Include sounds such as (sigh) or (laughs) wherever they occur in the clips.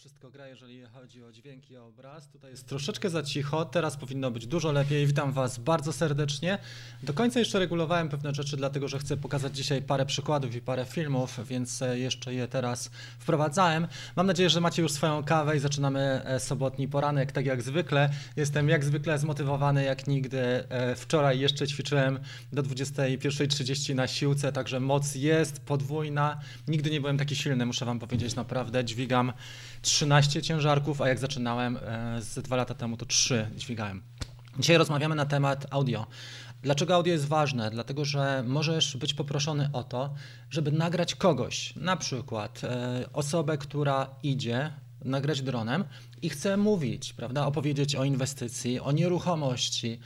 wszystko gra, jeżeli chodzi o dźwięk i obraz. Tutaj jest troszeczkę za cicho, teraz powinno być dużo lepiej. Witam Was bardzo serdecznie. Do końca jeszcze regulowałem pewne rzeczy, dlatego że chcę pokazać dzisiaj parę przykładów i parę filmów, więc e, jeszcze je teraz wprowadzałem. Mam nadzieję, że macie już swoją kawę i zaczynamy e, sobotni poranek, tak jak zwykle. Jestem jak zwykle zmotywowany jak nigdy. E, Wczoraj jeszcze ćwiczyłem do 21.30 na siłce, także moc jest podwójna. Nigdy nie byłem taki silny, muszę Wam powiedzieć, naprawdę. Dźwigam 13 ciężarków, a jak zaczynałem e, z dwa lata temu, to 3 dźwigałem. Dzisiaj rozmawiamy na temat audio. Dlaczego audio jest ważne? Dlatego, że możesz być poproszony o to, żeby nagrać kogoś, na przykład e, osobę, która idzie, nagrać dronem i chce mówić, prawda, opowiedzieć o inwestycji, o nieruchomości,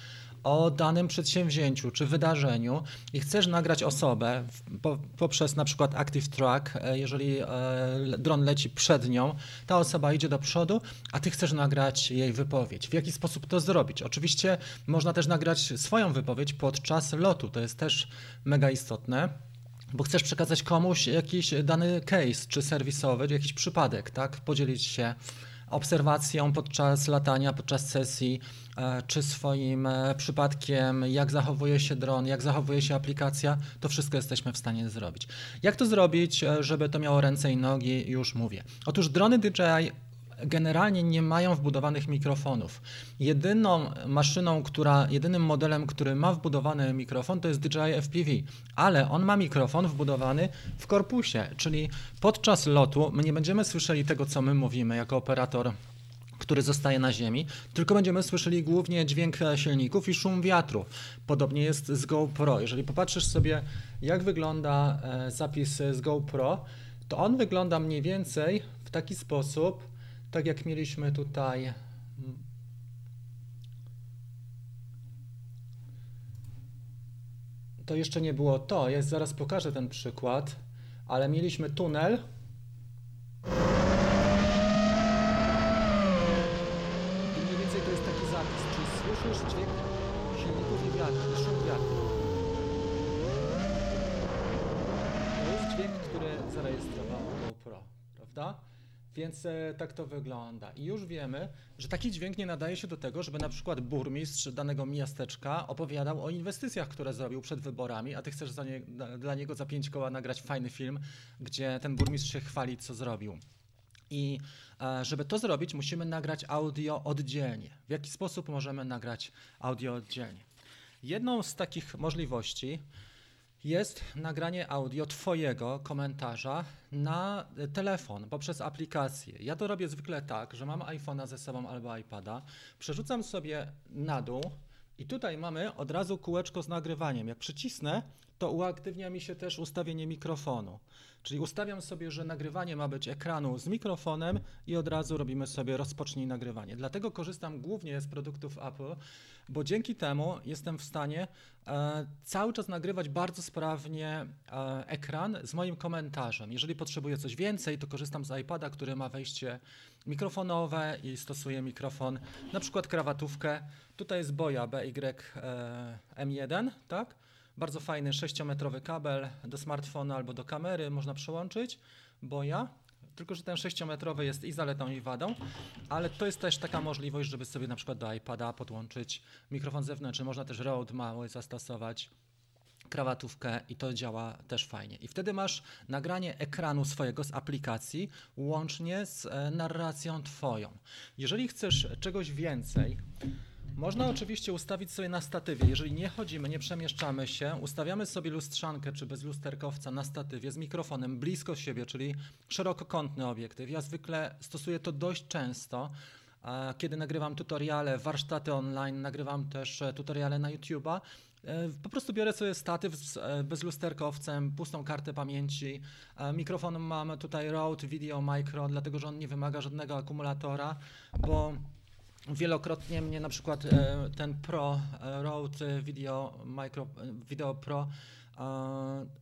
o danym przedsięwzięciu czy wydarzeniu i chcesz nagrać osobę poprzez na przykład Active Track, e, jeżeli e, dron leci przed nią, ta osoba idzie do przodu, a ty chcesz nagrać jej wypowiedź. W jaki sposób to zrobić? Oczywiście można też nagrać swoją wypowiedź podczas lotu, to jest też mega istotne. Bo chcesz przekazać komuś jakiś dany case, czy serwisowy, czy jakiś przypadek, tak? Podzielić się obserwacją podczas latania, podczas sesji, e, czy swoim e, przypadkiem, jak zachowuje się dron, jak zachowuje się aplikacja, to wszystko jesteśmy w stanie zrobić. Jak to zrobić, e, żeby to miało ręce i nogi, już mówię. Otóż drony DJI generalnie nie mają wbudowanych mikrofonów. Jedyną maszyną, która, jedynym modelem, który ma wbudowany mikrofon, to jest DJI FPV, ale on ma mikrofon wbudowany w korpusie, czyli podczas lotu my nie będziemy słyszeli tego, co my mówimy jako operator który zostaje na ziemi, tylko będziemy słyszeli głównie dźwięk silników i szum wiatru. Podobnie jest z GoPro. Jeżeli popatrzysz sobie, jak wygląda e, zapis z GoPro, to on wygląda mniej więcej w taki sposób, tak jak mieliśmy tutaj. mm, To jeszcze nie było to, ja zaraz pokażę ten przykład, ale mieliśmy tunel. I mniej więcej to jest taki zapis, czyli słyszysz dźwięk silników i wiatru, i szum wiatru. To jest dźwięk, który zarejestrowało GoPro, prawda? Więc e, tak to wygląda. I już wiemy, że taki dźwięk nie nadaje się do tego, żeby na przykład burmistrz danego miasteczka opowiadał o inwestycjach, które zrobił przed wyborami, a ty chcesz nie, dla- dla niego za pięć koła nagrać fajny film, gdzie ten burmistrz się chwali, co zrobił. I e, żeby to zrobić, musimy nagrać audio oddzielnie. W jaki sposób możemy nagrać audio oddzielnie? Jedną z takich możliwości jest nagranie audio Twojego komentarza na telefon poprzez aplikację. Ja to robię zwykle tak, że mam iPhone'a ze sobą albo iPada, przerzucam sobie na dół i tutaj mamy od razu kółeczko z nagrywaniem. Jak przycisnę, to uaktywnia mi się też ustawienie mikrofonu. Czyli ustawiam sobie, że nagrywanie ma być ekranu z mikrofonem i od razu robimy sobie rozpocznij nagrywanie. Dlatego korzystam głównie z produktów Apple, bo dzięki temu jestem w stanie e, cały czas nagrywać bardzo sprawnie e, ekran z moim komentarzem. Jeżeli potrzebuję coś więcej, to korzystam z iPada, który ma wejście mikrofonowe i stosuję mikrofon, na przykład krawatówkę. Tutaj jest Boja BY e, M1, tak? Bardzo fajny 6-metrowy kabel do smartfona albo do kamery można przełączyć. Boja. Tylko, że ten 6-metrowy jest i zaletą, i wadą, ale to jest też taka możliwość, żeby sobie na przykład do iPada podłączyć mikrofon zewnętrzny. Można też Rode mały zastosować krawatówkę i to działa też fajnie. I wtedy masz nagranie ekranu swojego z aplikacji łącznie z e, narracją twoją. Jeżeli chcesz czegoś więcej, można oczywiście ustawić sobie na statywie. Jeżeli nie chodzimy, nie przemieszczamy się, ustawiamy sobie lustrzankę czy bezlusterkowca na statywie z mikrofonem blisko siebie, czyli szerokokątny obiektyw. Ja zwykle stosuję to dość często. Kiedy nagrywam tutoriale, warsztaty online, nagrywam też e, tutoriale na YouTube'a. E, Po prostu biorę sobie statyw z e, bezlusterkowcem, pustą kartę pamięci. Mikrofon mam tutaj Rode Video Micro, dlatego że on nie wymaga żadnego akumulatora, bo Wielokrotnie mnie na przykład e, ten Pro, e, Rode Video Micro, e, Video Pro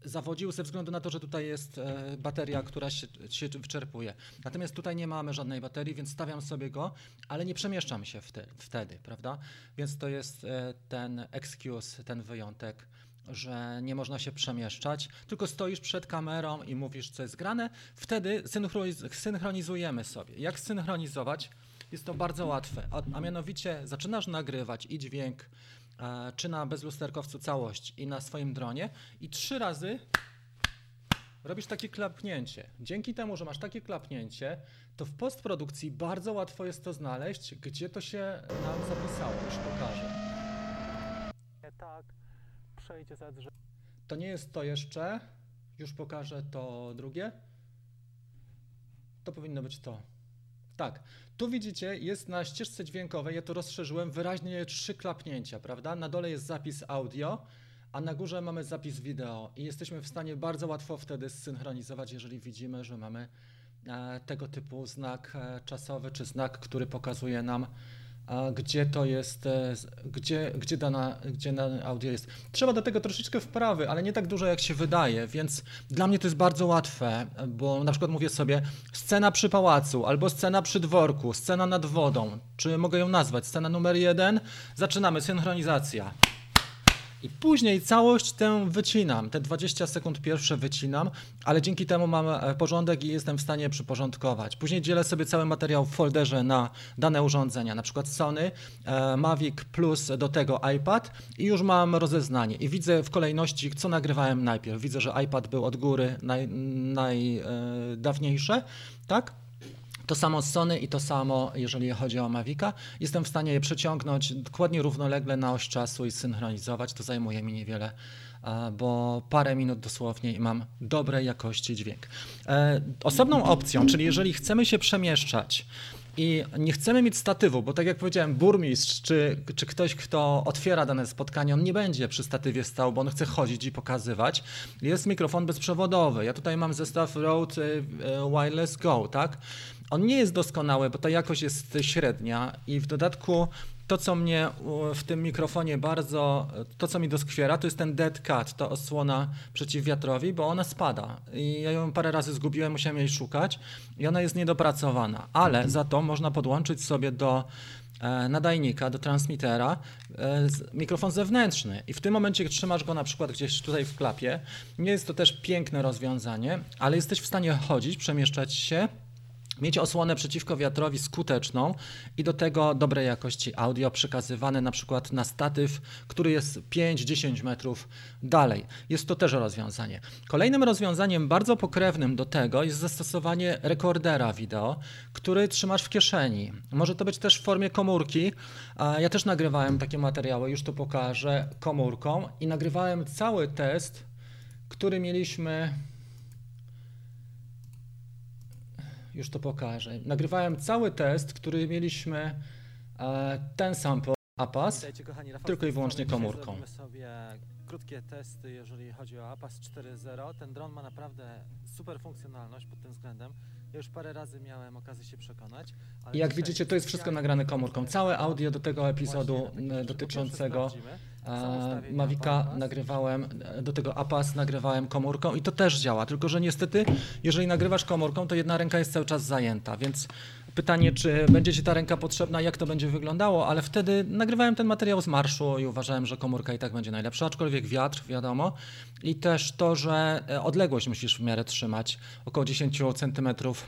zawodził ze względu na to, że tutaj jest bateria, która się, się wyczerpuje. Natomiast tutaj nie mamy żadnej baterii, więc stawiam sobie go, ale nie przemieszczam się wtedy, prawda? Więc to jest ten excuse, ten wyjątek, że nie można się przemieszczać, tylko stoisz przed kamerą i mówisz, co jest grane. Wtedy synchroniz- synchronizujemy sobie. Jak synchronizować? Jest to bardzo łatwe, a, a mianowicie zaczynasz nagrywać i dźwięk, e, czy na bezlusterkowcu całość i na swoim dronie i trzy razy robisz takie klapnięcie. Dzięki temu, że masz takie klapnięcie, to w postprodukcji bardzo łatwo jest to znaleźć, gdzie to się nam zapisało. Już pokażę. tak, przejdź Z, że To nie jest to jeszcze. Już pokażę to drugie. To powinno być to. Tak. Tu widzicie, jest na ścieżce dźwiękowej, ja to rozszerzyłem, wyraźnie trzy klapnięcia, prawda? Na dole jest zapis audio, a na górze mamy zapis wideo i jesteśmy w stanie bardzo łatwo wtedy zsynchronizować, jeżeli widzimy, że mamy e, tego typu znak e, czasowy, czy znak, który pokazuje nam, gdzie to jest, e, gdzie, gdzie, dana, gdzie dane audio jest. Trzeba do tego troszeczkę wprawy, ale nie tak dużo jak się wydaje, więc dla mnie to jest bardzo łatwe, bo na przykład mówię sobie scena przy pałacu, albo scena przy dworku, scena nad wodą, czy mogę ją nazwać, scena numer jeden, zaczynamy, synchronizacja. I później całość tę wycinam, te 20 sekund pierwsze wycinam, ale dzięki temu mam e, porządek i jestem w stanie przyporządkować. Później dzielę sobie cały materiał w folderze na dane urządzenia, na przykład Sony, e, Mavic plus do tego iPad i już mam rozeznanie i widzę w kolejności, co nagrywałem najpierw. Widzę, że iPad był od góry najdawniejsze, tak? To samo z Sony i to samo, jeżeli chodzi o Mavica. Jestem w stanie je przeciągnąć dokładnie równolegle na oś czasu i synchronizować. To zajmuje mi niewiele, bo parę minut dosłownie i mam dobrej jakości dźwięk. E, Osobną opcją, czyli jeżeli chcemy się przemieszczać i nie chcemy mieć statywu, bo tak jak powiedziałem, burmistrz czy, czy ktoś, kto otwiera dane spotkanie, on nie będzie przy statywie stał, bo on chce chodzić i pokazywać. Jest mikrofon bezprzewodowy. Ja tutaj mam zestaw Rode e, Wireless Go, tak? On nie jest doskonały, bo ta jakość jest średnia i w dodatku to, co mnie w tym mikrofonie bardzo, to co mi doskwiera, to jest ten dead cat, to osłona przeciw wiatrowi, bo ona spada. I ja ją parę razy zgubiłem, musiałem jej szukać i ona jest niedopracowana, ale za to można podłączyć sobie do e, nadajnika, do transmitera e, mikrofon zewnętrzny i w tym momencie trzymasz go na przykład gdzieś tutaj w klapie, nie jest to też piękne rozwiązanie, ale jesteś w stanie chodzić, przemieszczać się, mieć osłonę przeciwko wiatrowi skuteczną i do tego dobrej jakości audio przekazywane na przykład na statyw, który jest 5-10 metrów dalej. Jest to też rozwiązanie. Kolejnym rozwiązaniem bardzo pokrewnym do tego jest zastosowanie rekordera wideo, który trzymasz w kieszeni. Może to być też w formie komórki. Ja też nagrywałem takie materiały, już to pokażę, komórką i nagrywałem cały test, który mieliśmy już to pokażę. Nagrywałem cały test, który mieliśmy e, ten sample APAS. Witajcie kochani, Rafał tylko i wyłącznie. Dzisiaj komórką. Zrobimy sobie krótkie testy, jeżeli chodzi o APAS 4.0. Ten dron ma naprawdę super funkcjonalność pod tym względem. Ja już parę razy miałem okazję się przekonać. ale I jak dzisiaj widzicie, to jest wszystko specjalnie nagrane komórką. Całe właśnie audio do tego epizodu że po dotyczącego pierwsze sprawdzimy, są e, ustawienia Mavica nagrywałem, e, do tego APAS nagrywałem komórką i to też działa, tylko że niestety, jeżeli nagrywasz komórką, to jedna ręka jest cały czas zajęta, więc pytanie, czy będzie Ci ta ręka potrzebna, jak to będzie wyglądało, ale wtedy nagrywałem ten materiał z marszu i uważałem, że komórka i tak będzie najlepsza, aczkolwiek wiatr, wiadomo, i też to, że e, odległość musisz w miarę trzymać, około 10 centymetrów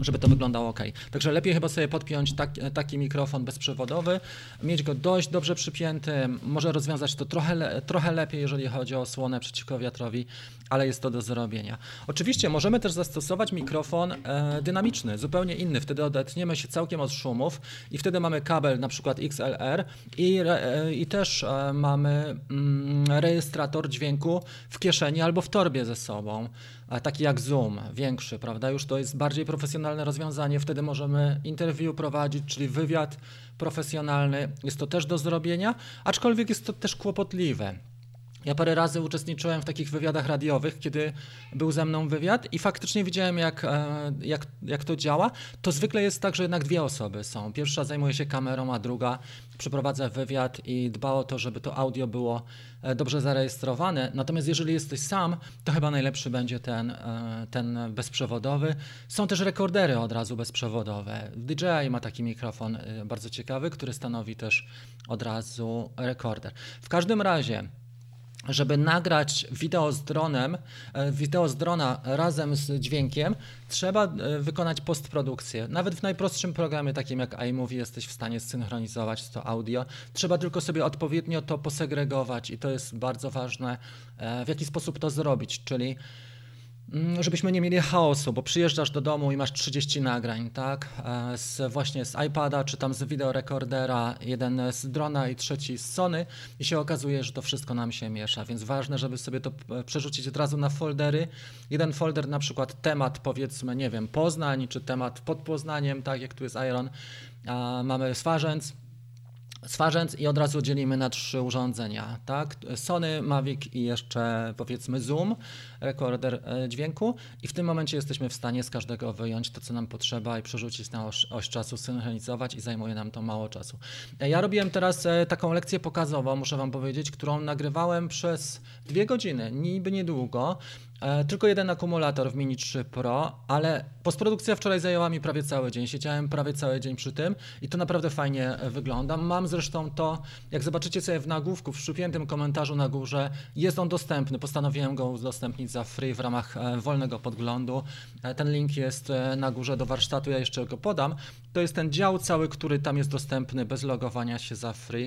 żeby to wyglądało ok. Także lepiej chyba sobie podpiąć tak, taki mikrofon bezprzewodowy, mieć go dość dobrze przypięty, może rozwiązać to trochę, trochę lepiej, jeżeli chodzi o osłonę przeciwko wiatrowi, ale jest to do zrobienia. Oczywiście możemy też zastosować mikrofon e, dynamiczny, zupełnie inny, wtedy odetniemy się całkiem od szumów i wtedy mamy kabel na przykład XLR i, e, i też e, mamy mm, rejestrator dźwięku w kieszeni albo w torbie ze sobą taki jak Zoom, większy, prawda? Już to jest bardziej profesjonalne rozwiązanie. Wtedy możemy interview prowadzić, czyli wywiad profesjonalny. Jest to też do zrobienia, aczkolwiek jest to też kłopotliwe. Ja parę razy uczestniczyłem w takich wywiadach radiowych, kiedy był ze mną wywiad i faktycznie widziałem, jak, e, jak, jak to działa. To zwykle jest tak, że jednak dwie osoby są. Pierwsza zajmuje się kamerą, a druga przeprowadza wywiad i dba o to, żeby to audio było e, dobrze zarejestrowane. Natomiast jeżeli jesteś sam, to chyba najlepszy będzie ten, e, ten bezprzewodowy. Są też rekordery od razu bezprzewodowe. DJI ma taki mikrofon bardzo ciekawy, który stanowi też od razu rekorder. W każdym razie żeby nagrać wideo z dronem, e, wideo z drona razem z dźwiękiem, trzeba e, wykonać postprodukcję. Nawet w najprostszym programie, takim jak iMovie, jesteś w stanie zsynchronizować to audio. Trzeba tylko sobie odpowiednio to posegregować i to jest bardzo ważne, e, w jaki sposób to zrobić, czyli żebyśmy nie mieli chaosu, bo przyjeżdżasz do domu i masz 30 nagrań, tak? E, z, właśnie z iPada, czy tam z wideorekordera, jeden z drona i trzeci z Sony i się okazuje, że to wszystko nam się miesza, więc ważne, żeby sobie to e, przerzucić od razu na foldery. Jeden folder na przykład temat powiedzmy, nie wiem, Poznań, czy temat pod Poznaniem, tak jak tu jest Iron, a mamy Swarzędz, Swarzędz i od razu dzielimy na trzy urządzenia, tak? Sony, Mavic i jeszcze powiedzmy Zoom, rekorder e, dźwięku i w tym momencie jesteśmy w stanie z każdego wyjąć to, co nam potrzeba i przerzucić na oś, oś czasu, synchronizować i zajmuje nam to mało czasu. E, ja robiłem teraz e, taką lekcję pokazową, muszę wam powiedzieć, którą nagrywałem przez dwie godziny, niby niedługo, tylko jeden akumulator w Mini 3 Pro, ale postprodukcja wczoraj zajęła mi prawie cały dzień. Siedziałem prawie cały dzień przy tym i to naprawdę fajnie e, wygląda. Mam zresztą to, jak zobaczycie sobie w nagłówku, w szczupiętym komentarzu na górze, jest on dostępny. Postanowiłem go udostępnić za free w ramach e, wolnego podglądu. Ten link jest na górze do warsztatu, ja jeszcze go podam. To jest ten dział cały, który tam jest dostępny bez logowania się za free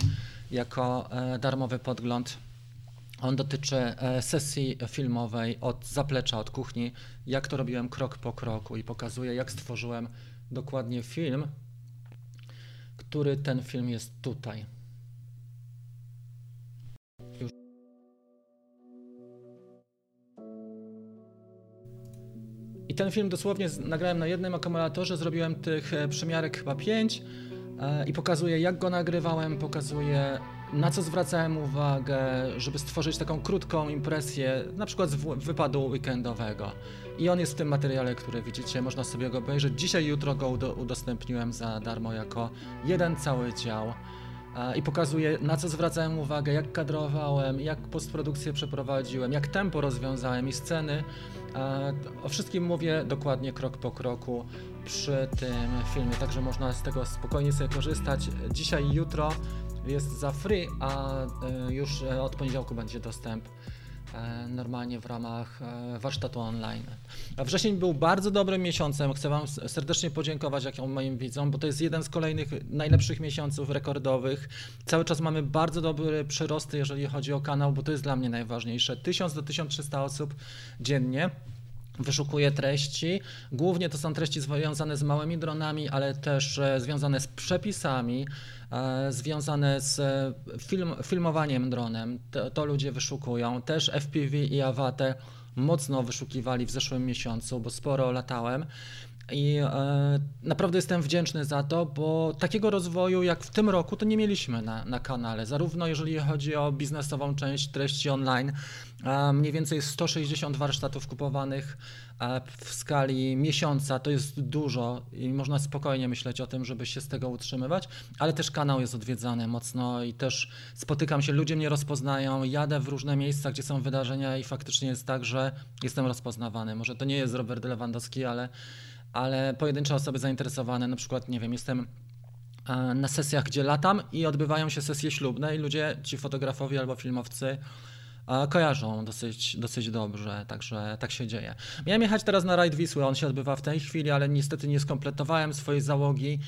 jako darmowy podgląd on dotyczy e, sesji filmowej od zaplecza, od kuchni, jak to robiłem krok po kroku i pokazuje, jak stworzyłem dokładnie film, który ten film jest tutaj. I ten film dosłownie nagrałem na jednym akumulatorze, zrobiłem tych e, przymiarek chyba 5 e, i pokazuję jak go nagrywałem, pokazuję na co zwracałem uwagę, żeby stworzyć taką krótką impresję, na przykład z wypadu weekendowego. I on jest w tym materiale, który widzicie, można sobie go obejrzeć. Dzisiaj, jutro go udostępniłem za darmo jako jeden cały dział. I pokazuje, na co zwracałem uwagę, jak kadrowałem, jak postprodukcję przeprowadziłem, jak tempo rozwiązałem i sceny. O wszystkim mówię dokładnie krok po kroku przy tym filmie, także można z tego spokojnie sobie korzystać. Dzisiaj i jutro jest za free, a e, już e, od poniedziałku będzie dostęp e, normalnie w ramach warsztatu online. Wrzesień był bardzo dobrym miesiącem. Chcę Wam serdecznie podziękować jak moim widzom, bo to jest jeden z kolejnych najlepszych miesiąców rekordowych. Cały czas mamy bardzo dobre przyrosty, jeżeli chodzi o kanał, bo to jest dla mnie najważniejsze. 1000 do 1300 osób dziennie wyszukuje treści. Głównie to są treści związane z małymi dronami, ale też związane z przepisami, E, związane z e, film, filmowaniem dronem. To, to, ludzie wyszukują. Też FPV i Avate mocno wyszukiwali w zeszłym miesiącu, bo sporo latałem. I e, naprawdę jestem wdzięczny za to, bo takiego rozwoju jak w tym roku to nie mieliśmy na, na kanale. Zarówno jeżeli chodzi o biznesową część treści online, e, mniej więcej 160 warsztatów kupowanych e, w skali miesiąca to jest dużo i można spokojnie myśleć o tym, żeby się z tego utrzymywać, ale też kanał jest odwiedzany mocno i też spotykam się, ludzie mnie rozpoznają, jadę w różne miejsca, gdzie są wydarzenia i faktycznie jest tak, że jestem rozpoznawany. Może to nie jest Robert Lewandowski, ale ale pojedyncze osoby zainteresowane, na przykład, nie wiem, jestem e, na sesjach, gdzie latam i odbywają się sesje ślubne i ludzie, ci fotografowie albo filmowcy, e, kojarzą dosyć, dosyć dobrze, także tak się dzieje. Miałem jechać teraz na rajd Wisły, on się odbywa w tej chwili, ale niestety nie skompletowałem swojej załogi.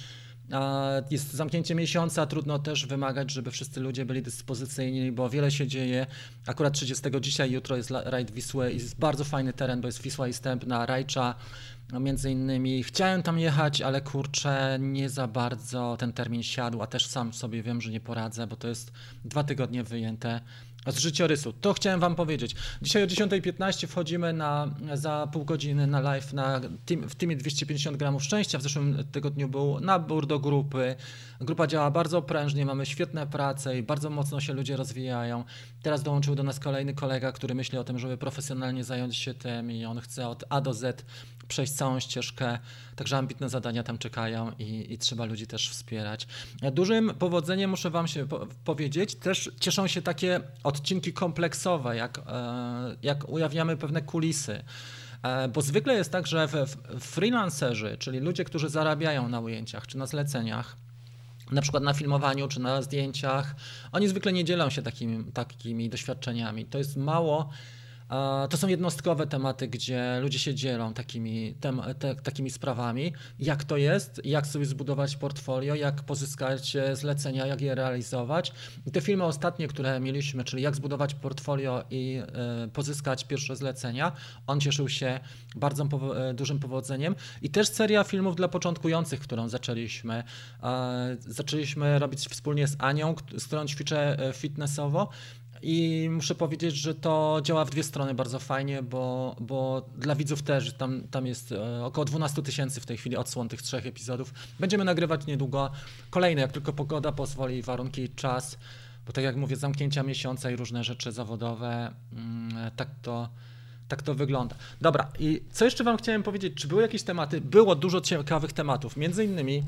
Jest zamknięcie miesiąca, trudno też wymagać, żeby wszyscy ludzie byli dyspozycyjni, bo wiele się dzieje. Akurat 30 dzisiaj, jutro jest rajd Wisły i jest bardzo fajny teren, bo jest Wisła i Stępna, Rajcza, no między innymi chciałem tam jechać, ale kurczę, nie za bardzo ten termin siadł, a też sam sobie wiem, że nie poradzę, bo to jest dwa tygodnie wyjęte z życiorysu. To chciałem Wam powiedzieć. Dzisiaj o 10.15 wchodzimy na, za pół godziny na live na team, w teamie 250 gramów szczęścia. W zeszłym tygodniu był nabór do grupy. Grupa działa bardzo prężnie, mamy świetne prace i bardzo mocno się ludzie rozwijają. Teraz dołączył do nas kolejny kolega, który myśli o tym, żeby profesjonalnie zająć się tym i on chce od A do Z przejść całą ścieżkę, także ambitne zadania tam czekają i, i trzeba ludzi też wspierać. Dużym powodzeniem, muszę Wam się po powiedzieć, też cieszą się takie odcinki kompleksowe, jak, e, jak ujawniamy pewne kulisy. E, bo zwykle jest tak, że freelancerzy, czyli ludzie, którzy zarabiają na ujęciach czy na zleceniach, na przykład na filmowaniu czy na zdjęciach. Oni zwykle nie dzielą się takimi, takimi doświadczeniami. To jest mało. To są jednostkowe tematy, gdzie ludzie się dzielą takimi, tem, te, takimi sprawami. Jak to jest, jak sobie zbudować portfolio, jak pozyskać e, zlecenia, jak je realizować. I te filmy ostatnie, które mieliśmy, czyli jak zbudować portfolio i y, pozyskać pierwsze zlecenia, on cieszył się bardzo powo- e, dużym powodzeniem. I też seria filmów dla początkujących, którą zaczęliśmy. Y, zaczęliśmy robić wspólnie z Anią, z którą ćwiczę fitnessowo. I muszę powiedzieć, że to działa w dwie strony bardzo fajnie, bo, bo dla widzów też tam, tam jest e, około 12 tysięcy w tej chwili odsłon tych trzech epizodów. Będziemy nagrywać niedługo kolejne, jak tylko pogoda pozwoli, warunki, czas, bo tak jak mówię, zamknięcia miesiąca i różne rzeczy zawodowe, mm, tak to tak to wygląda. Dobra, i co jeszcze Wam chciałem powiedzieć? Czy były jakieś tematy? Było dużo ciekawych tematów. Między innymi,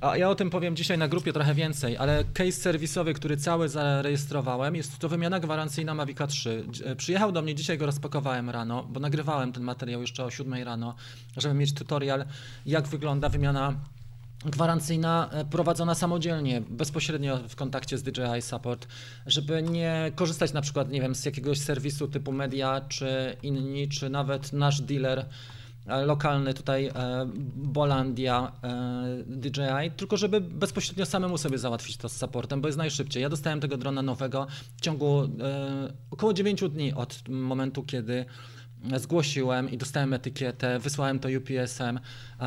a ja o tym powiem dzisiaj na grupie trochę więcej, ale case serwisowy, który cały zarejestrowałem, jest to wymiana gwarancyjna Mavica 3. E, przyjechał do mnie, dzisiaj go rozpakowałem rano, bo nagrywałem ten materiał jeszcze o 7 rano, żeby mieć tutorial, jak wygląda wymiana gwarancyjna e, prowadzona samodzielnie, bezpośrednio w kontakcie z DJI Support, żeby nie korzystać na przykład, nie wiem, z jakiegoś serwisu typu Media, czy inni, czy nawet nasz dealer e, lokalny tutaj e, Bolandia DJI, tylko żeby bezpośrednio samemu sobie załatwić to z supportem, bo jest najszybciej. Ja dostałem tego drona nowego w ciągu około 9 dni od momentu, kiedy zgłosiłem i dostałem etykietę, wysłałem to UPS-em,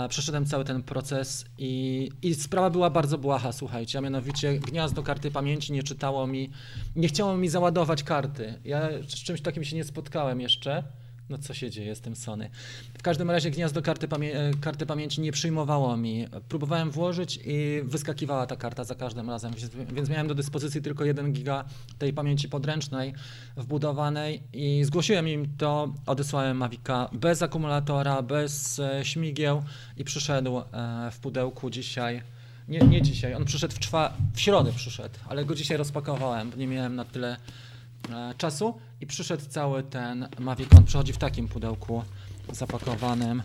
przeszedłem cały ten proces i, i sprawa była bardzo błaha, słuchajcie, a mianowicie gniazdo karty pamięci nie czytało mi, nie chciało mi załadować karty. Ja z czymś takim się nie spotkałem jeszcze. No co się dzieje z tym Sony? W każdym razie gniazdo karty, pamię e, karty pamięci nie przyjmowało mi. Próbowałem włożyć i wyskakiwała ta karta za każdym razem, więc miałem do dyspozycji tylko 1 giga tej pamięci podręcznej wbudowanej i zgłosiłem im to, odesłałem Mavica bez akumulatora, bez e, śmigieł i przyszedł e, w pudełku dzisiaj. Nie, nie dzisiaj, on przyszedł w, czwa, w środę przyszedł, ale go dzisiaj rozpakowałem, bo nie miałem na tyle E, czasu i przyszedł cały ten Mavic. On przychodzi w takim pudełku zapakowanym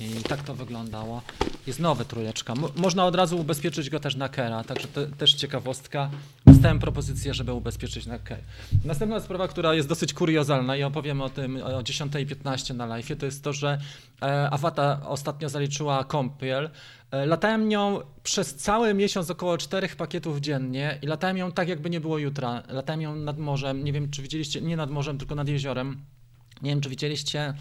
i tak to wyglądało. Jest nowy trójeczka. M można od razu ubezpieczyć go też na Kera, także to też ciekawostka. Dostałem propozycję, żeby ubezpieczyć na Kera. Następna sprawa, która jest dosyć kuriozalna i opowiem o tym o 10.15 na live, to jest to, że e, Awata ostatnio zaliczyła kąpiel E, latałem nią przez cały miesiąc około czterech pakietów dziennie i latałem ją tak, jakby nie było jutra. Latałem ją nad morzem, nie wiem czy widzieliście, nie nad morzem, tylko nad jeziorem. Nie wiem czy widzieliście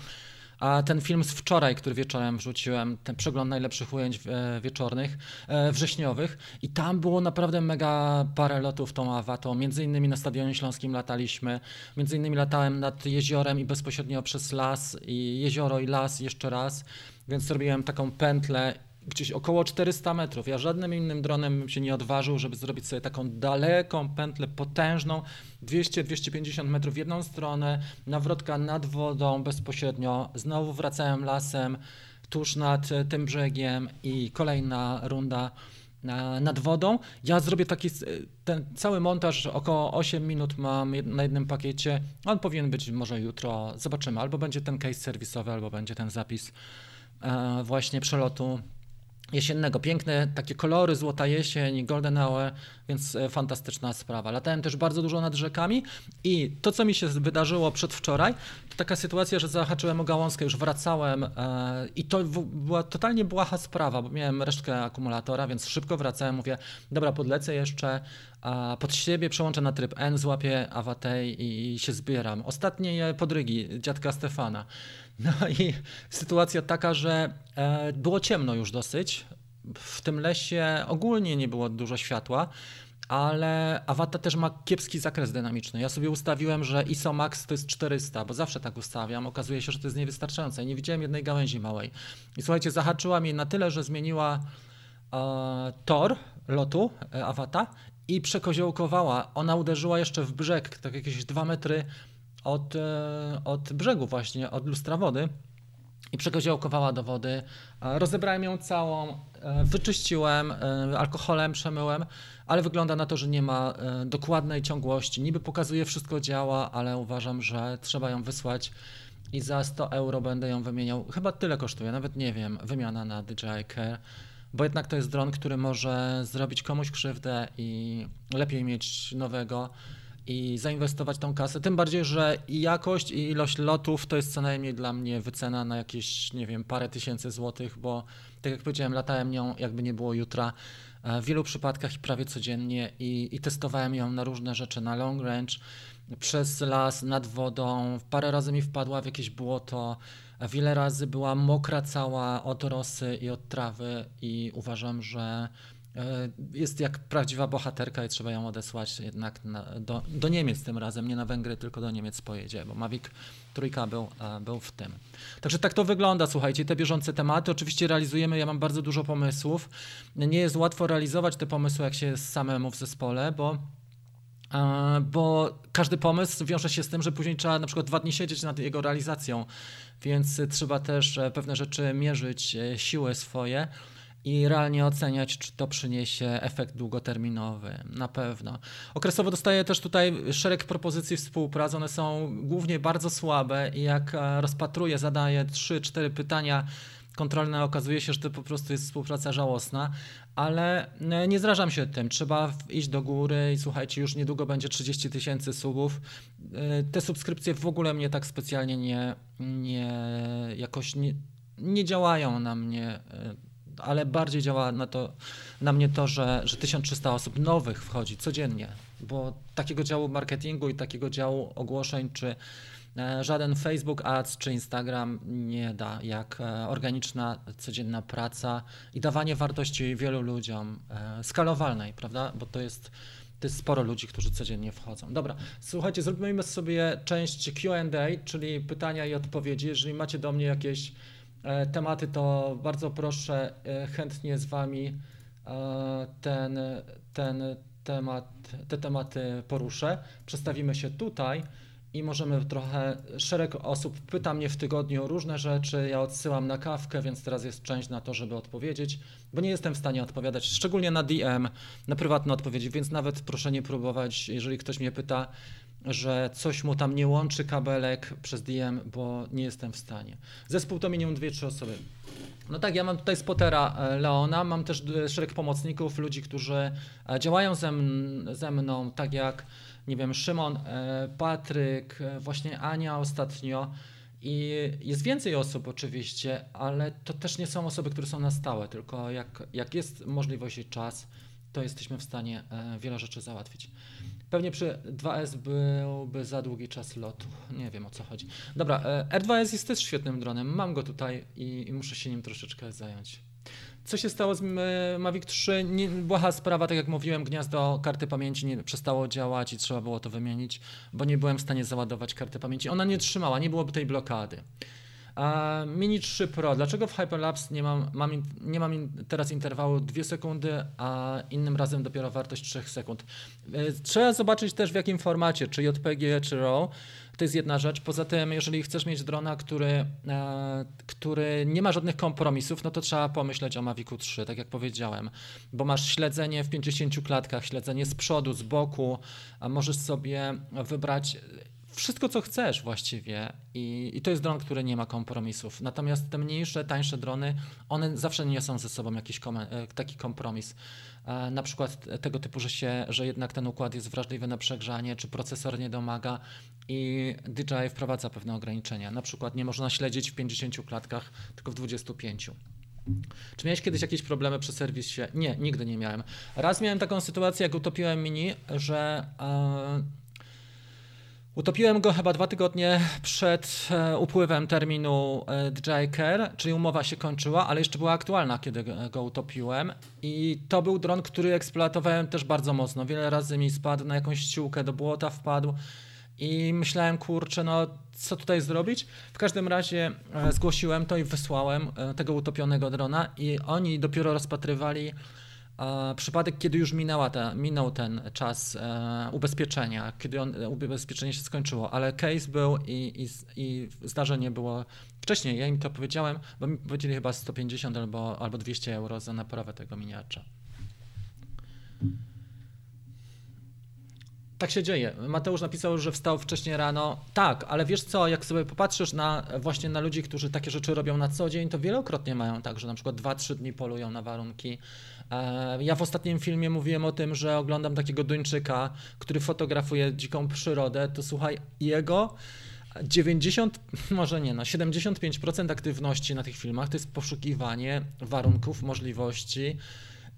ten film z wczoraj, który wieczorem wrzuciłem, ten przegląd najlepszych ujęć e, wieczornych, e, wrześniowych. I tam było naprawdę mega parę lotów tą awatą, między innymi na Stadionie Śląskim lataliśmy, między innymi latałem nad jeziorem i bezpośrednio przez las i jezioro i las jeszcze raz, więc zrobiłem taką pętlę gdzieś około 400 metrów. Ja żadnym innym dronem bym się nie odważył, żeby zrobić sobie taką daleką pętlę, potężną, 200-250 metrów w jedną stronę, nawrotka nad wodą bezpośrednio, znowu wracałem lasem tuż nad tym brzegiem i kolejna runda nad wodą. Ja zrobię taki, ten cały montaż, około 8 minut mam na jednym pakiecie. On powinien być może jutro, zobaczymy, albo będzie ten case serwisowy, albo będzie ten zapis e, właśnie przelotu jesiennego. Piękne takie kolory, złota jesień, golden hour, więc e, fantastyczna sprawa. Latałem też bardzo dużo nad rzekami i to, co mi się wydarzyło przedwczoraj, taka sytuacja, że zahaczyłem o gałązkę, już wracałem e, i to była totalnie błaha sprawa, bo miałem resztkę akumulatora, więc szybko wracałem, mówię, dobra, podlecę jeszcze, pod siebie przełączę na tryb N, złapię awatej i się zbieram. Ostatnie podrygi dziadka Stefana. No i sytuacja taka, że e, było ciemno już dosyć. W tym lesie ogólnie nie było dużo światła, ale Awata też ma kiepski zakres dynamiczny. Ja sobie ustawiłem, że ISO max to jest 400, bo zawsze tak ustawiam. Okazuje się, że to jest niewystarczające. Nie widziałem jednej gałęzi małej. I słuchajcie, zahaczyła mnie na tyle, że zmieniła e, tor lotu e, Awata i przekoziołkowała. Ona uderzyła jeszcze w brzeg, tak jakieś dwa metry od, e, od brzegu właśnie, od lustra wody i przekoziołkowała do wody. Rozebrałem ją całą, e, wyczyściłem, e, alkoholem przemyłem, ale wygląda na to, że nie ma dokładnej ciągłości. Niby pokazuje, wszystko działa, ale uważam, że trzeba ją wysłać i za 100 euro będę ją wymieniał. Chyba tyle kosztuje, nawet nie wiem, wymiana na DJI Care bo jednak to jest dron, który może zrobić komuś krzywdę i lepiej mieć nowego i zainwestować tą kasę. Tym bardziej, że i jakość, i ilość lotów to jest co najmniej dla mnie wycena na jakieś, nie wiem, parę tysięcy złotych, bo tak jak powiedziałem, latałem nią jakby nie było jutra e, w wielu przypadkach i prawie codziennie i, i testowałem ją na różne rzeczy, na long range, przez las, nad wodą, parę razy mi wpadła w jakieś błoto, wiele razy była mokra cała od rosy i od trawy i uważam, że e, jest jak prawdziwa bohaterka i trzeba ją odesłać jednak na, do, do Niemiec tym razem, nie na Węgry, tylko do Niemiec pojedzie, bo Mavic trójka był, e, był w tym. Także tak to wygląda, słuchajcie, te bieżące tematy. Oczywiście realizujemy, ja mam bardzo dużo pomysłów. Nie jest łatwo realizować te pomysły, jak się jest samemu w zespole, bo e, bo każdy pomysł wiąże się z tym, że później trzeba na przykład dwa dni siedzieć nad jego realizacją, więc trzeba też e, pewne rzeczy mierzyć, siły swoje i realnie oceniać, czy to przyniesie efekt długoterminowy. Na pewno. Okresowo dostaję też tutaj szereg propozycji współpracy. One są głównie bardzo słabe i jak e, rozpatruję, zadaję 3-4 pytania kontrolne, okazuje się, że to po prostu jest współpraca żałosna, ale e, nie zrażam się tym. Trzeba iść do góry i słuchajcie, już niedługo będzie 30 tysięcy subów. E, te subskrypcje w ogóle mnie tak specjalnie nie, nie jakoś nie, nie działają na mnie ale bardziej działa na, to, na mnie to, że, że 1300 osób nowych wchodzi codziennie, bo takiego działu marketingu i takiego działu ogłoszeń, czy e, żaden Facebook Ads czy Instagram nie da, jak e, organiczna, codzienna praca i dawanie wartości wielu ludziom, e, skalowalnej, prawda? Bo to jest, to jest sporo ludzi, którzy codziennie wchodzą. Dobra, słuchajcie, zrobimy sobie część QA, czyli pytania i odpowiedzi. Jeżeli macie do mnie jakieś tematy, to bardzo proszę, e, chętnie z Wami e, ten, ten temat, te tematy poruszę. Przestawimy się tutaj i możemy trochę, szereg osób pyta mnie w tygodniu o różne rzeczy, ja odsyłam na kawkę, więc teraz jest część na to, żeby odpowiedzieć, bo nie jestem w stanie odpowiadać, szczególnie na DM, na prywatne odpowiedzi, więc nawet proszę nie próbować, jeżeli ktoś mnie pyta, że coś mu tam nie łączy kabelek przez DM, bo nie jestem w stanie. Zespół to minimum dwie, trzy osoby. No tak, ja mam tutaj spotera e, Leona, mam też e, szereg pomocników, ludzi, którzy e, działają ze, ze mną, tak jak, nie wiem, Szymon, Patryk, właśnie Ania ostatnio. I jest więcej osób oczywiście, ale to też nie są osoby, które są na stałe, tylko jak, jak jest możliwość i czas, to jesteśmy w stanie wiele rzeczy załatwić. Pewnie przy 2S byłby za długi czas lotu. Nie wiem o co chodzi. Dobra, e, R2S jest też świetnym dronem. Mam go tutaj i, i muszę się nim troszeczkę zająć. Co się stało z Mavic 3? Nie, błaha sprawa, tak jak mówiłem, gniazdo karty pamięci nie przestało działać i trzeba było to wymienić, bo nie byłem w stanie załadować karty pamięci. Ona nie trzymała, nie byłoby tej blokady. Mini 3 Pro. Dlaczego w Hyperlapse nie mam, mam, nie mam teraz interwału 2 sekundy, a innym razem dopiero wartość 3 sekund? E, trzeba zobaczyć też w jakim formacie, czy JPG, czy RAW. To jest jedna rzecz. Poza tym, jeżeli chcesz mieć drona, który, e, który nie ma żadnych kompromisów, no to trzeba pomyśleć o Mavicu 3, tak jak powiedziałem, bo masz śledzenie w 50 klatkach, śledzenie z przodu, z boku, a możesz sobie wybrać wszystko, co chcesz właściwie I, i to jest dron, który nie ma kompromisów. Natomiast te mniejsze, tańsze drony, one zawsze niosą ze sobą jakiś kom e, taki kompromis. E, na przykład tego typu, że, się, że jednak ten układ jest wrażliwy na przegrzanie, czy procesor nie domaga i DJI wprowadza pewne ograniczenia. Na przykład nie można śledzić w 50 klatkach, tylko w 25. Czy miałeś kiedyś jakieś problemy przy serwisie? Nie, nigdy nie miałem. Raz miałem taką sytuację, jak utopiłem mini, że yy, Utopiłem go chyba dwa tygodnie przed e, upływem terminu e, DJI Care, czyli umowa się kończyła, ale jeszcze była aktualna, kiedy go utopiłem. I to był dron, który eksploatowałem też bardzo mocno. Wiele razy mi spadł na jakąś ściółkę, do błota wpadł. I myślałem, kurczę, no co tutaj zrobić? W każdym razie e, zgłosiłem to i wysłałem tego utopionego drona i oni dopiero rozpatrywali przypadek, kiedy już minęła ta, minął ten czas e, ubezpieczenia, kiedy on, ubezpieczenie się skończyło, ale case był i, i, i zdarzenie było wcześniej. Ja im to powiedziałem, bo mi powiedzieli chyba 150 albo, albo 200 euro za naprawę tego miniacza. Tak się dzieje. Mateusz napisał, że wstał wcześniej rano. Tak, ale wiesz co, jak sobie popatrzysz na właśnie na ludzi, którzy takie rzeczy robią na co dzień, to wielokrotnie mają tak, że na przykład 2-3 dni polują na warunki. E, Ja w ostatnim filmie mówiłem o tym, że oglądam takiego Duńczyka, który fotografuje dziką przyrodę. To słuchaj, jego 90, może nie, no 75% aktywności na tych filmach to jest poszukiwanie warunków, możliwości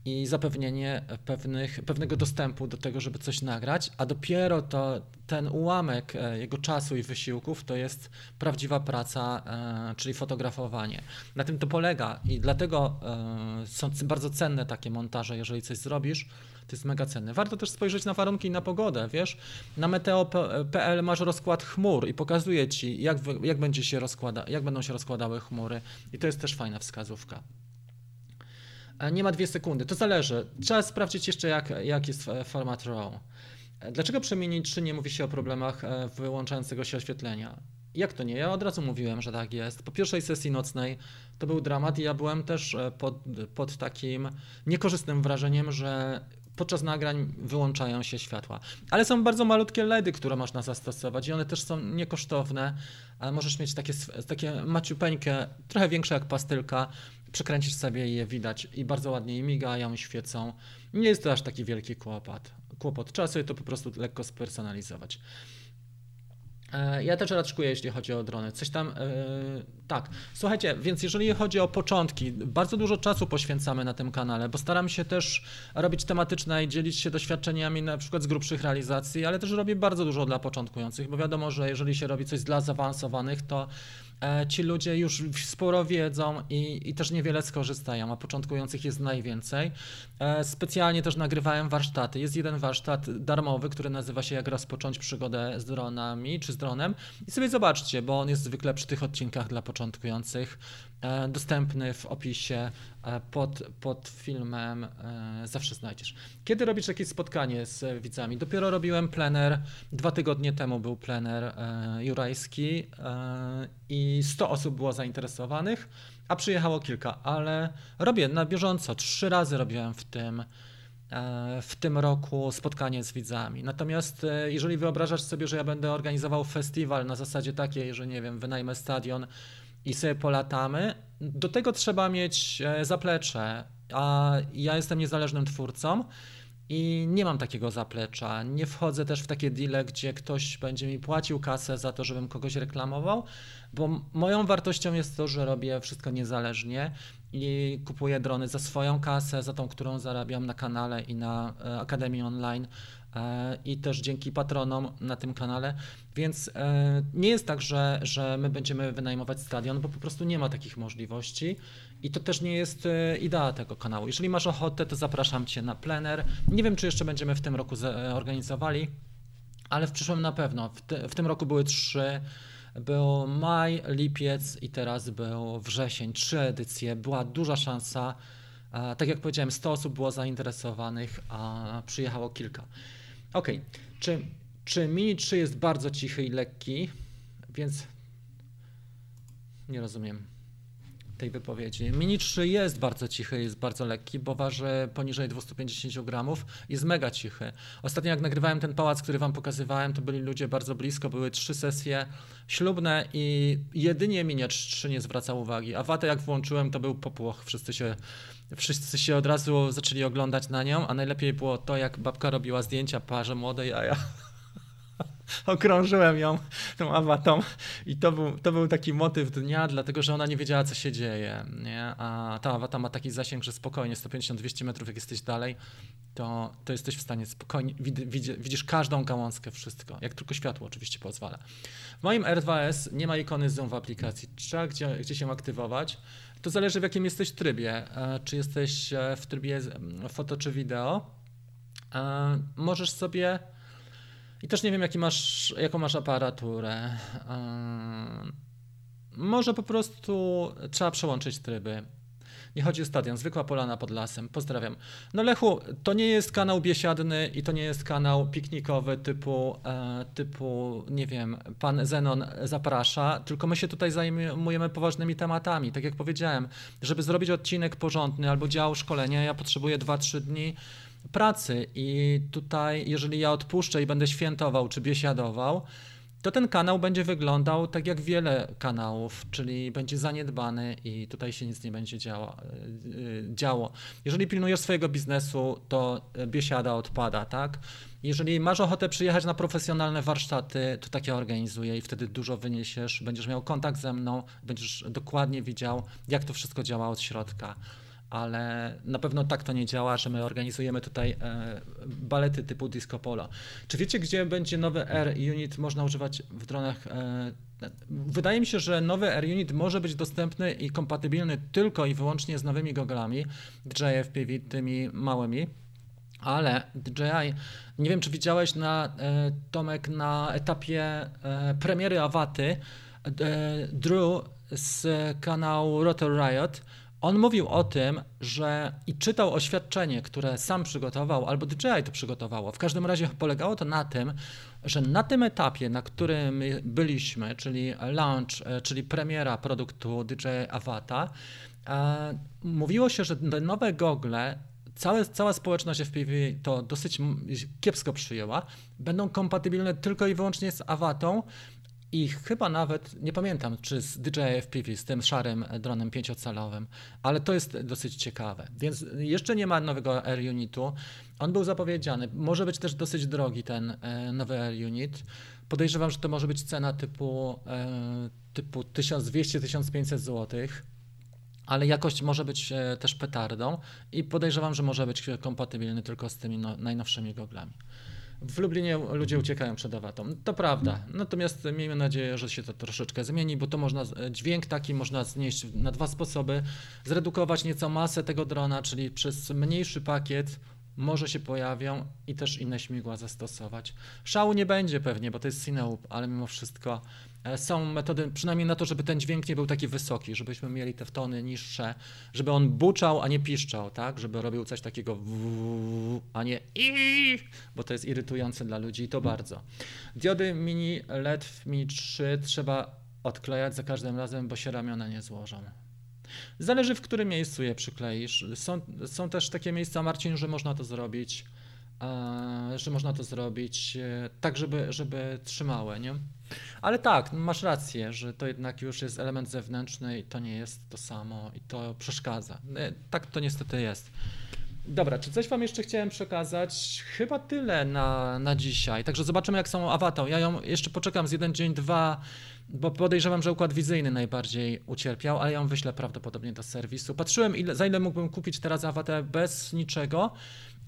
i zapewnienie pewnych, pewnego dostępu do tego, żeby coś nagrać, a dopiero to ten ułamek e, jego czasu i wysiłków to jest prawdziwa praca, e, czyli fotografowanie. Na tym to polega i dlatego e, są bardzo cenne takie montaże, jeżeli coś zrobisz, to jest mega cenne. Warto też spojrzeć na warunki i na pogodę, wiesz? Na meteo.pl masz rozkład chmur i pokazuje ci, jak, jak, będzie się rozkłada, jak będą się rozkładały chmury i to jest też fajna wskazówka. Nie ma dwie sekundy, to zależy. Trzeba sprawdzić jeszcze, jak, jak jest e, format RAW. Dlaczego 3 nie mówi się o problemach e, wyłączającego się oświetlenia? Jak to nie? Ja od razu mówiłem, że tak jest. Po pierwszej sesji nocnej to był dramat i ja byłem też e, pod, pod takim niekorzystnym wrażeniem, że podczas nagrań wyłączają się światła. Ale są bardzo malutkie LEDy, które można zastosować i one też są niekosztowne. Możesz mieć takie, takie maciupeńkie, trochę większe jak pastylka, przekręcić sobie i je widać i bardzo ładnie migają, świecą. Nie jest to aż taki wielki kłopot. kłopot. Trzeba sobie to po prostu lekko spersonalizować. E, Ja też raczkuję, jeśli chodzi o drony. Coś tam, e, tak. Słuchajcie, więc jeżeli chodzi o początki, bardzo dużo czasu poświęcamy na tym kanale, bo staram się też robić tematyczne i dzielić się doświadczeniami na przykład z grubszych realizacji, ale też robię bardzo dużo dla początkujących, bo wiadomo, że jeżeli się robi coś dla zaawansowanych, to ci ludzie już sporo wiedzą i, i też niewiele skorzystają, a początkujących jest najwięcej. E, Specjalnie też nagrywałem warsztaty. Jest jeden warsztat darmowy, który nazywa się Jak rozpocząć przygodę z dronami czy z dronem. I sobie zobaczcie, bo on jest zwykle przy tych odcinkach dla początkujących. E, Dostępny w opisie e, pod, pod filmem. e, Zawsze znajdziesz. Kiedy robisz jakieś spotkanie z widzami? Dopiero robiłem plener. Dwa tygodnie temu był plener jurajski i 100 osób było zainteresowanych, a przyjechało kilka, ale robię na bieżąco. Trzy razy robiłem w tym w tym roku spotkanie z widzami. Natomiast jeżeli wyobrażasz sobie, że ja będę organizował festiwal na zasadzie takiej, że nie wiem, wynajmę stadion i sobie polatamy, do tego trzeba mieć e, zaplecze, a ja jestem niezależnym twórcą i nie mam takiego zaplecza. Nie wchodzę też w takie deale, gdzie ktoś będzie mi płacił kasę za to, żebym kogoś reklamował, bo moją wartością jest to, że robię wszystko niezależnie i kupuję drony za swoją kasę, za tą, którą zarabiam na kanale i na e, Akademii Online i też dzięki patronom na tym kanale. Więc e, nie jest tak, że, że my będziemy wynajmować stadion, bo po prostu nie ma takich możliwości. I to też nie jest e, idea tego kanału. Jeżeli masz ochotę, to zapraszam Cię na plener. Nie wiem, czy jeszcze będziemy w tym roku e, organizowali, ale w przyszłym na pewno. W, ty, w tym roku były trzy. Był maj, lipiec i teraz był wrzesień. Trzy edycje. Była duża szansa. E, Tak jak powiedziałem, 100 osób było zainteresowanych, a przyjechało kilka. Okej, czy, czy Mini 3 jest bardzo cichy i lekki? Więc nie rozumiem tej wypowiedzi. Mini 3 jest bardzo cichy, jest bardzo lekki, bo waży poniżej 250 gramów, jest mega cichy. Ostatnio jak nagrywałem ten pałac, który wam pokazywałem, to byli ludzie bardzo blisko, były trzy sesje ślubne i jedynie Mini 3 nie zwracał uwagi, a watę jak włączyłem, to był popłoch, wszyscy się Wszyscy się od razu zaczęli oglądać na nią, a najlepiej było to, jak babka robiła zdjęcia parze młodej, a ja (laughs) okrążyłem ją tą awatą i to był, to był taki motyw dnia, dlatego że ona nie wiedziała, co się dzieje, nie? A ta awata ma taki zasięg, że spokojnie 150-200 metrów, jak jesteś dalej, to, to jesteś w stanie spokojnie, wid, widzi, widzisz każdą gałązkę, wszystko, jak tylko światło oczywiście pozwala. W moim R2S nie ma ikony zoom w aplikacji, trzeba gdzie, gdzie się aktywować. To zależy w jakim jesteś trybie, e, czy jesteś e, w trybie foto czy wideo. E, Możesz sobie i też nie wiem, jaki masz, jaką masz aparaturę. Może po prostu trzeba przełączyć tryby. Nie chodzi o stadion, zwykła polana pod lasem. Pozdrawiam. No Lechu, to nie jest kanał biesiadny i to nie jest kanał piknikowy typu, e, typu nie wiem, pan Zenon zaprasza, tylko my się tutaj zajmujemy poważnymi tematami. Tak jak powiedziałem, żeby zrobić odcinek porządny albo dział szkolenia, ja potrzebuję 2-3 dni pracy i tutaj, jeżeli ja odpuszczę i będę świętował czy biesiadował, to ten kanał będzie wyglądał tak jak wiele kanałów, czyli będzie zaniedbany i tutaj się nic nie będzie działo. działo. Jeżeli pilnujesz swojego biznesu, to biesiada odpada, tak? Jeżeli masz ochotę przyjechać na profesjonalne warsztaty, to takie organizuję i wtedy dużo wyniesiesz, będziesz miał kontakt ze mną, będziesz dokładnie widział, jak to wszystko działa od środka ale na pewno tak to nie działa, że my organizujemy tutaj e, balety typu disco polo. Czy wiecie, gdzie będzie nowy Air Unit można używać w dronach? E, wydaje mi się, że nowy Air Unit może być dostępny i kompatybilny tylko i wyłącznie z nowymi goglami DJI FPV, tymi małymi. Ale DJI, nie wiem czy widziałeś na e, Tomek na etapie premiery Awaty, Drew z kanału Rotor Riot on mówił o tym, że i czytał oświadczenie, które sam przygotował, albo DJI to przygotowało. W każdym razie polegało to na tym, że na tym etapie, na którym byliśmy, czyli launch, e, czyli premiera produktu DJI Avata, e, mówiło się, że te nowe gogle Całe, cała społeczność FPV to dosyć kiepsko przyjęła. Będą kompatybilne tylko i wyłącznie z Awatą i chyba nawet, nie pamiętam, czy z DJI FPV, z tym szarym dronem pięciocalowym, ale to jest dosyć ciekawe. Więc jeszcze nie ma nowego Air Unitu. On był zapowiedziany. Może być też dosyć drogi ten e, nowy Air Unit. Podejrzewam, że to może być cena typu, e, typu 1200-1500 zł ale jakość może być e, też petardą i podejrzewam, że może być kompatybilny tylko z tymi no, najnowszymi goglami. W Lublinie ludzie uciekają przed awatą. To prawda. Natomiast miejmy nadzieję, że się to troszeczkę zmieni, bo to można, dźwięk taki można znieść na dwa sposoby. Zredukować nieco masę tego drona, czyli przez mniejszy pakiet może się pojawią i też inne śmigła zastosować. Szału nie będzie pewnie, bo to jest Cineub, ale mimo wszystko e, są metody, przynajmniej na to, żeby ten dźwięk nie był taki wysoki, żebyśmy mieli te tony niższe, żeby on buczał, a nie piszczał, tak? Żeby robił coś takiego w, a nie i, bo to jest irytujące dla ludzi i to bardzo. Diody mini LED Mini 3 trzeba odklejać za każdym razem, bo się ramiona nie złożą. Zależy w którym miejscu je przykleisz. Są, są też takie miejsca, Marcin, że można to zrobić, że można to zrobić e, tak, żeby, żeby trzymały, nie? Ale tak, masz rację, że to jednak już jest element zewnętrzny i to nie jest to samo i to przeszkadza. E, tak to niestety jest. Dobra, czy coś Wam jeszcze chciałem przekazać? Chyba tyle na, na dzisiaj. Także zobaczymy, jak są awatar. Ja ją jeszcze poczekam z jeden dzień, dwa bo podejrzewam, że układ wizyjny najbardziej ucierpiał, ale ja ją wyślę prawdopodobnie do serwisu. Patrzyłem, ile, za ile mógłbym kupić teraz awatę bez niczego,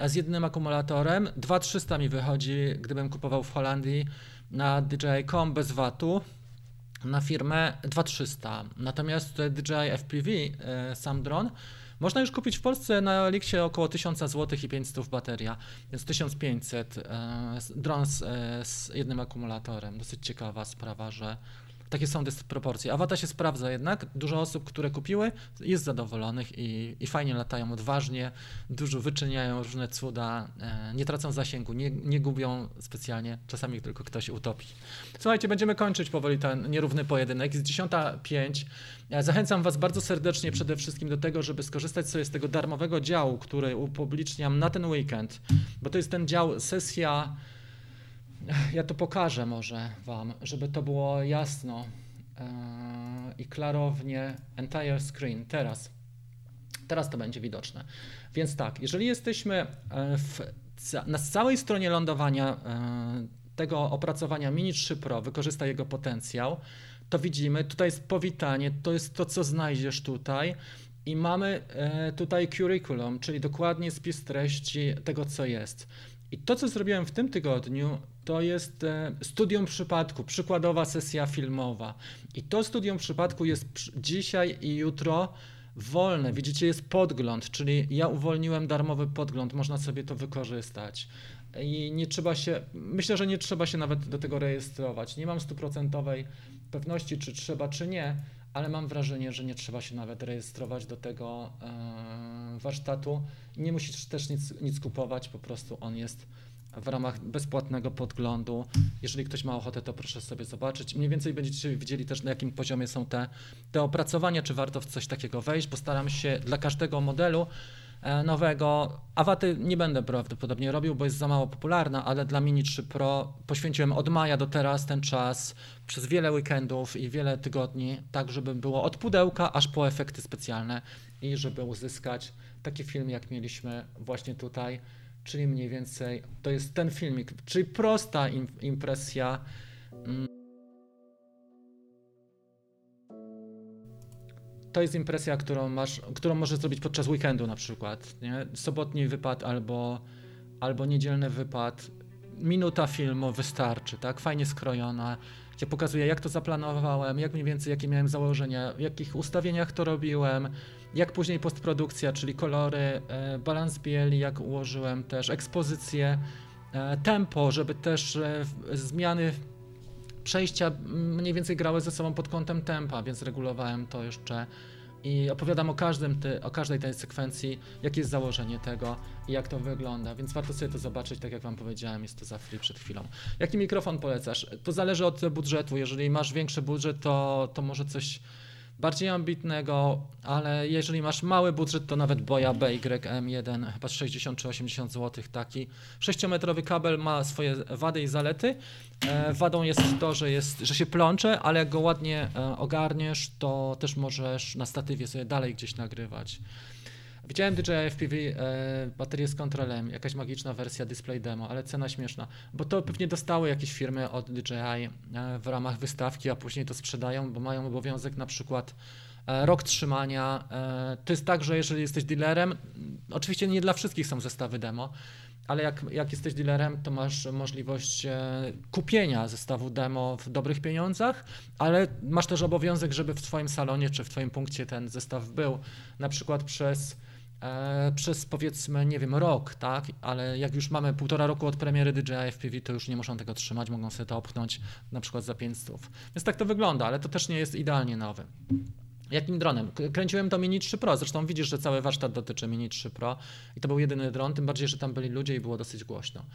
z jednym akumulatorem. 2300 mi wychodzi, gdybym kupował w Holandii na DJI.com bez VAT-u na firmę 2300. Natomiast DJI FPV, e, sam dron, można już kupić w Polsce na Elixie około 1000 zł i 500 bateria, więc 1500 e, dron z, e, z jednym akumulatorem. Dosyć ciekawa sprawa, że takie są dysproporcje. Awata się sprawdza jednak. Dużo osób, które kupiły, jest zadowolonych i, i fajnie latają odważnie, dużo wyczyniają różne cuda, e, nie tracą zasięgu, nie, nie gubią specjalnie, czasami tylko ktoś utopi. Słuchajcie, będziemy kończyć powoli ten nierówny pojedynek. Jest 10.05. Zachęcam Was bardzo serdecznie przede wszystkim do tego, żeby skorzystać sobie z tego darmowego działu, który upubliczniam na ten weekend, bo to jest ten dział sesja ja to pokażę może Wam, żeby to było jasno yy, i klarownie. Entire screen, teraz. Teraz to będzie widoczne. Więc tak, jeżeli jesteśmy e, w, na całej stronie lądowania yy, tego opracowania Mini 3 Pro, wykorzysta jego potencjał, to widzimy, tutaj jest powitanie, to jest to, co znajdziesz tutaj. I mamy tutaj curriculum, czyli dokładnie spis treści tego, co jest. I to, co zrobiłem w tym tygodniu, to jest e, studium przypadku, przykładowa sesja filmowa. I to studium przypadku jest dzisiaj i jutro wolne. Widzicie, jest podgląd, czyli ja uwolniłem darmowy podgląd, można sobie to wykorzystać. I nie trzeba się, myślę, że nie trzeba się nawet do tego rejestrować. Nie mam stuprocentowej pewności, czy trzeba, czy nie, ale mam wrażenie, że nie trzeba się nawet rejestrować do tego e, warsztatu. Nie musisz też nic, nic kupować, po prostu on jest w ramach bezpłatnego podglądu. Jeżeli ktoś ma ochotę, to proszę sobie zobaczyć. Mniej więcej będziecie widzieli też, na jakim poziomie są te, te opracowania, czy warto w coś takiego wejść. Postaram się dla każdego modelu e, nowego. Awaty nie będę prawdopodobnie robił, bo jest za mało popularna, ale dla Mini 3 Pro poświęciłem od maja do teraz ten czas przez wiele weekendów i wiele tygodni, tak żeby było od pudełka aż po efekty specjalne i żeby uzyskać taki film, jak mieliśmy właśnie tutaj, czyli mniej więcej to jest ten filmik, czyli prosta im, impresja. mm, To jest impresja, którą masz, którą możesz zrobić podczas weekendu na przykład, nie? Sobotni wypad albo, albo niedzielny wypad. Minuta filmu wystarczy, tak? Fajnie skrojona, gdzie pokazuje, jak to zaplanowałem, jak mniej więcej, jakie miałem założenia, w jakich ustawieniach to robiłem, jak później postprodukcja, czyli kolory, e, balans bieli, jak ułożyłem też ekspozycję, e, tempo, żeby też e, zmiany przejścia mniej więcej grały ze sobą pod kątem tempa, więc regulowałem to jeszcze i opowiadam o, każdym ty, o każdej tej sekwencji, jakie jest założenie tego i jak to wygląda, więc warto sobie to zobaczyć, tak jak Wam powiedziałem, jest to za free przed chwilą. Jaki mikrofon polecasz? To zależy od budżetu, jeżeli masz większy budżet, to, to może coś bardziej ambitnego, ale jeżeli masz mały budżet, to nawet Boya BYM1, chyba z 60 czy 80 zł taki. 6-metrowy kabel ma swoje wady i zalety. E, Wadą jest to, że, jest, że się plącze, ale jak go ładnie e, ogarniesz, to też możesz na statywie sobie dalej gdzieś nagrywać. Widziałem DJI FPV e, baterię z kontrolem, jakaś magiczna wersja display demo, ale cena śmieszna, bo to pewnie dostały jakieś firmy od DJI e, w ramach wystawki, a później to sprzedają, bo mają obowiązek na przykład e, rok trzymania. E, to jest tak, że jeżeli jesteś dealerem, oczywiście nie dla wszystkich są zestawy demo, ale jak, jak jesteś dealerem, to masz możliwość e, kupienia zestawu demo w dobrych pieniądzach, ale masz też obowiązek, żeby w Twoim salonie czy w Twoim punkcie ten zestaw był, na przykład przez, przez powiedzmy, nie wiem, rok, tak? Ale jak już mamy półtora roku od premiery DJI FPV, to już nie muszą tego trzymać, mogą sobie to opchnąć na przykład za 500. Więc tak to wygląda, ale to też nie jest idealnie nowy. Jakim dronem? Kręciłem to Mini 3 Pro, zresztą widzisz, że cały warsztat dotyczy Mini 3 Pro i to był jedyny dron, tym bardziej, że tam byli ludzie i było dosyć głośno.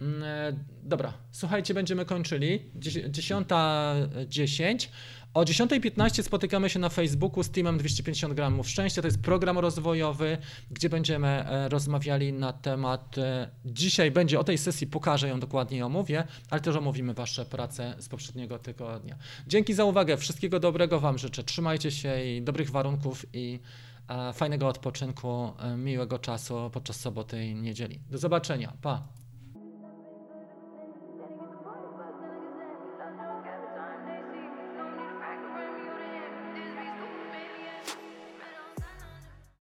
Mm, e, Dobra, słuchajcie, będziemy kończyli. Dzies- 10.10. O 10.15 spotykamy się na Facebooku z Teamem 250 gramów szczęścia. To jest program rozwojowy, gdzie będziemy e, rozmawiali na temat. e, Dzisiaj będzie o tej sesji, pokażę ją dokładnie omówię, ale też omówimy Wasze prace z poprzedniego tygodnia. Dzięki za uwagę. Wszystkiego dobrego Wam życzę. Trzymajcie się i dobrych warunków i e, fajnego odpoczynku, miłego czasu podczas soboty i niedzieli. Do zobaczenia. Pa.